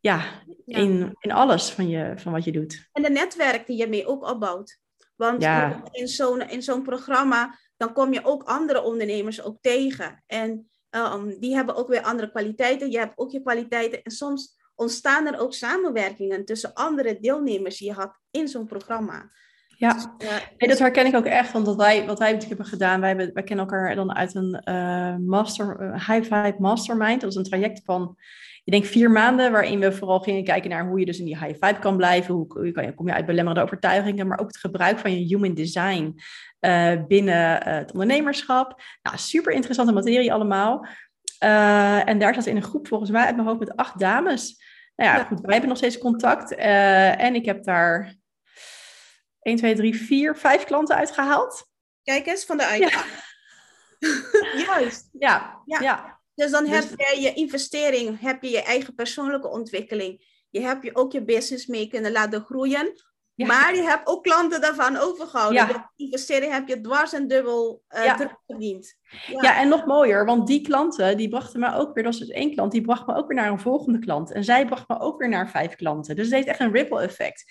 ja, ja. In, in alles van, je, van wat je doet. En de netwerk die je mee ook opbouwt. Want ja. in zo'n in zo'n programma, dan kom je ook andere ondernemers ook tegen. En um, die hebben ook weer andere kwaliteiten. Je hebt ook je kwaliteiten. En soms ontstaan er ook samenwerkingen tussen andere deelnemers die je had in zo'n programma. Ja, dus, uh, nee, dat herken ik ook echt. Want wat wij, wat wij hebben gedaan, wij, hebben, wij kennen elkaar dan uit een uh, master, uh, high five mastermind. Dat is een traject van, ik denk vier maanden, waarin we vooral gingen kijken naar hoe je dus in die high five kan blijven. Hoe, kan je, kom je uit belemmerende overtuigingen, maar ook het gebruik van je human design binnen het ondernemerschap. Nou, super interessante materie allemaal. en daar zat in een groep volgens mij uit mijn hoofd met acht dames. Nou ja, goed, wij hebben nog steeds contact. Uh, en ik heb daar 1, 2, 3, 4, 5 klanten uitgehaald. Kijk eens, van de. Ja. Juist. Ja. ja. ja. Dus dan dus... heb je je investering, heb je je eigen persoonlijke ontwikkeling. Je hebt je ook je business mee kunnen laten groeien. Maar je hebt ook klanten daarvan overgehouden. Ja. Door investering heb je dwars en dubbel uh, ja. terugverdiend. Ja. ja. en nog mooier, want die klanten die brachten me ook weer, dat was dus één klant, die bracht me ook weer naar een volgende klant. En zij bracht me ook weer naar vijf klanten. Dus het heeft echt een ripple effect.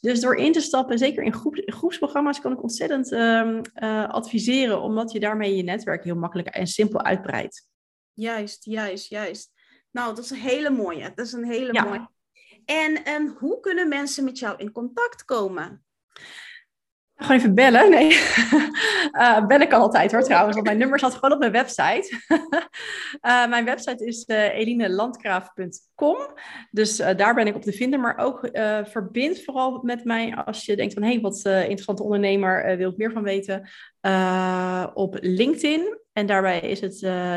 Dus door in te stappen, zeker in, groep, groepsprogramma's, kan ik ontzettend uh, uh, adviseren, omdat je daarmee je netwerk heel makkelijk en simpel uitbreidt. Juist, juist, juist. Nou, dat is een hele mooie. Dat is een hele mooie. En um, hoe kunnen mensen met jou in contact komen? Gewoon even bellen. Nee, uh, bel ik altijd hoor trouwens, want mijn nummer staat gewoon op mijn website. uh, mijn website is uh, elinelandgraaf.com. Dus daar ben ik op te vinden. Maar ook verbind vooral met mij als je denkt van... hé, hey, wat interessante ondernemer, wil ik meer van weten. op LinkedIn. En daarbij is het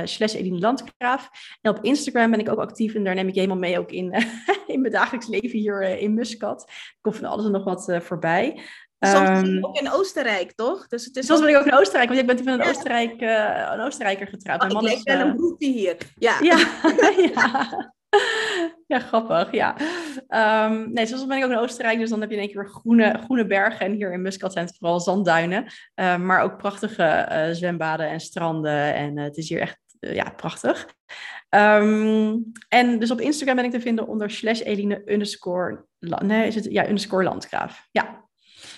slash Eline Landgraaf. En op Instagram ben ik ook actief. En daar neem ik je helemaal mee ook in, in mijn dagelijks leven hier in Muscat. Er komt van alles en nog wat voorbij. Soms um, ook in Oostenrijk, toch? Dus het is soms ben ik ook in Oostenrijk, want ik ben van een, Oostenrijk, uh, een Oostenrijker getrouwd. Oh, Mijn man ik wel een broertje hier. Ja. Ja. ja. ja. grappig, ja. Um, nee, soms ben ik ook in Oostenrijk, dus dan heb je in één keer groene, groene bergen. En hier in Muscat zijn het vooral zandduinen. Uh, maar ook prachtige uh, zwembaden en stranden. En het is hier echt ja, prachtig. Um, en dus op Instagram ben ik te vinden onder slash Eline underscore... Nee, is het? Ja, underscore Landgraaf. Ja.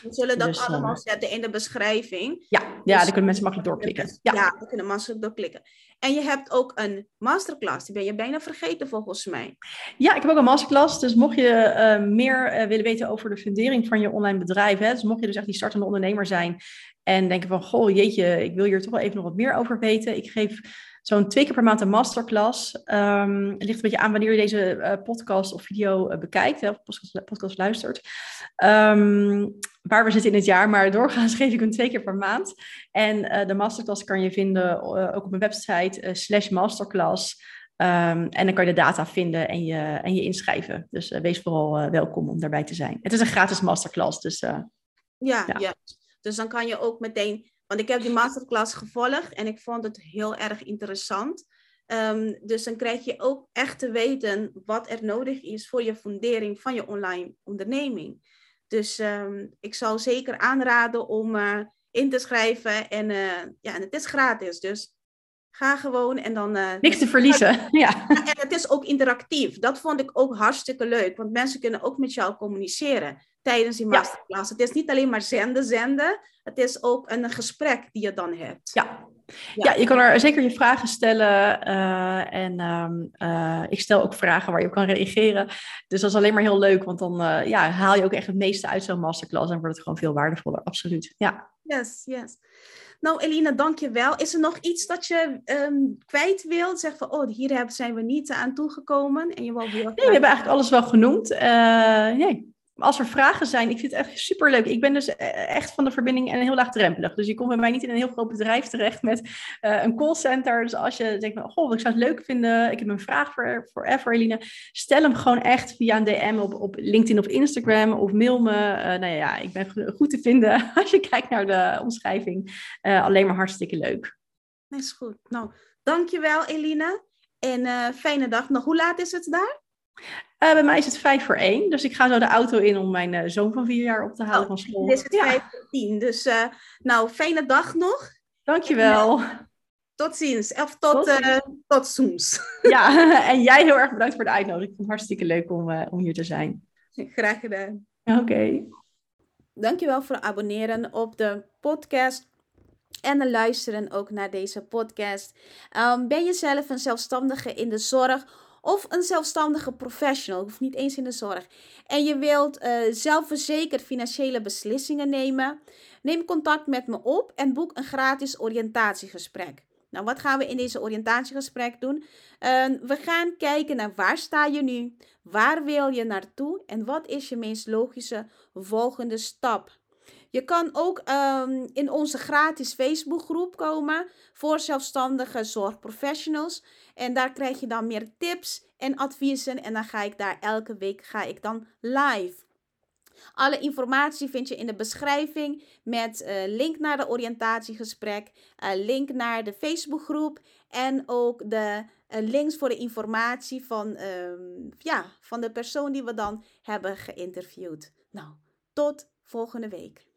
We zullen dat dus, allemaal zetten in de beschrijving. Ja, ja dus, daar kunnen mensen makkelijk doorklikken. Ja, ja daar kunnen mensen doorklikken. En je hebt ook een masterclass, die ben je bijna vergeten volgens mij. Ja, ik heb ook een masterclass. Dus mocht je uh, meer uh, willen weten over de fundering van je online bedrijf, hè, dus mocht je dus echt die startende ondernemer zijn en denken van, goh, jeetje, ik wil hier toch wel even nog wat meer over weten. Ik geef zo'n twee keer per maand een masterclass. Um, het ligt een beetje aan wanneer je deze uh, podcast of video uh, bekijkt, hè, of podcast, podcast luistert. Um, waar we zitten in het jaar, maar doorgaans geef ik hem twee keer per maand. En uh, de masterclass kan je vinden ook op mijn website, slash masterclass. Um, en dan kan je de data vinden en je, en je inschrijven. Dus wees vooral welkom om daarbij te zijn. Het is een gratis masterclass, dus... ja, ja, ja. Dus dan kan je ook meteen want ik heb die masterclass gevolgd en ik vond het heel erg interessant. Um, dus dan krijg je ook echt te weten wat er nodig is voor je fundering van je online onderneming. Dus um, ik zou zeker aanraden om uh, in te schrijven. En, uh, ja, en het is gratis, dus ga gewoon en dan... Uh, Niks te verliezen, ja. En het is ook interactief. Dat vond ik ook hartstikke leuk, want mensen kunnen ook met jou communiceren tijdens die masterclass. Het is niet alleen maar zenden, zenden. Het is ook een gesprek die je dan hebt. Ja, ja. je kan er zeker je vragen stellen. Uh, en um, uh, ik stel ook vragen waar je op kan reageren. Dus dat is alleen maar heel leuk, want dan uh, ja, haal je ook echt het meeste uit zo'n masterclass en wordt het gewoon veel waardevoller. Absoluut. Ja. Yes, yes. Nou, Eline, dank je wel. Is er nog iets dat je um, kwijt wilt? Zeg van, oh, hier zijn we niet aan toegekomen. En je wil nee, we hebben eigenlijk alles wel genoemd. nee, als er vragen zijn, ik vind het echt super leuk. Ik ben dus eh, echt van de verbinding en heel laagdrempelig. Dus je komt bij mij niet in een heel groot bedrijf terecht met uh, een callcenter. Dus als je denkt, goh, ik zou het leuk vinden, ik heb een vraag voor, voor Eline, stel hem gewoon echt via een DM op, op LinkedIn of Instagram of mail me. Uh, nou ja, ik ben goed te vinden als je kijkt naar de omschrijving. Alleen maar hartstikke leuk. Is goed. Nou, dankjewel Eline. En fijne dag nog. Hoe laat is het daar? Uh, bij mij is het vijf voor één. Dus ik ga zo de auto in om mijn uh, zoon van vier jaar op te halen oh, van school. Het is het ja. vijf voor tien. Dus uh, nou, fijne dag nog. Dankjewel. En, tot ziens. Of tot, tot, tot soms. Ja, en jij heel erg bedankt voor de uitnodiging. Ik vond het hartstikke leuk om, om hier te zijn. Graag gedaan. Oké. Okay. Dankjewel voor het abonneren op de podcast en luisteren ook naar deze podcast. Um, ben je zelf een zelfstandige in de zorg of een zelfstandige professional, hoeft niet eens in de zorg, en je wilt uh, zelfverzekerd financiële beslissingen nemen, neem contact met me op en boek een gratis oriëntatiegesprek. Nou, wat gaan we in deze oriëntatiegesprek doen? Uh, we gaan kijken naar waar sta je nu, waar wil je naartoe en wat is je meest logische volgende stap. Je kan ook um, in onze gratis Facebookgroep komen voor zelfstandige zorgprofessionals. En daar krijg je dan meer tips en adviezen. En dan ga ik daar elke week ga ik dan live. Alle informatie vind je in de beschrijving met uh, link naar de oriëntatiegesprek, uh, link naar de Facebookgroep en ook de uh, links voor de informatie van, um, ja, van de persoon die we dan hebben geïnterviewd. Nou, Tot volgende week.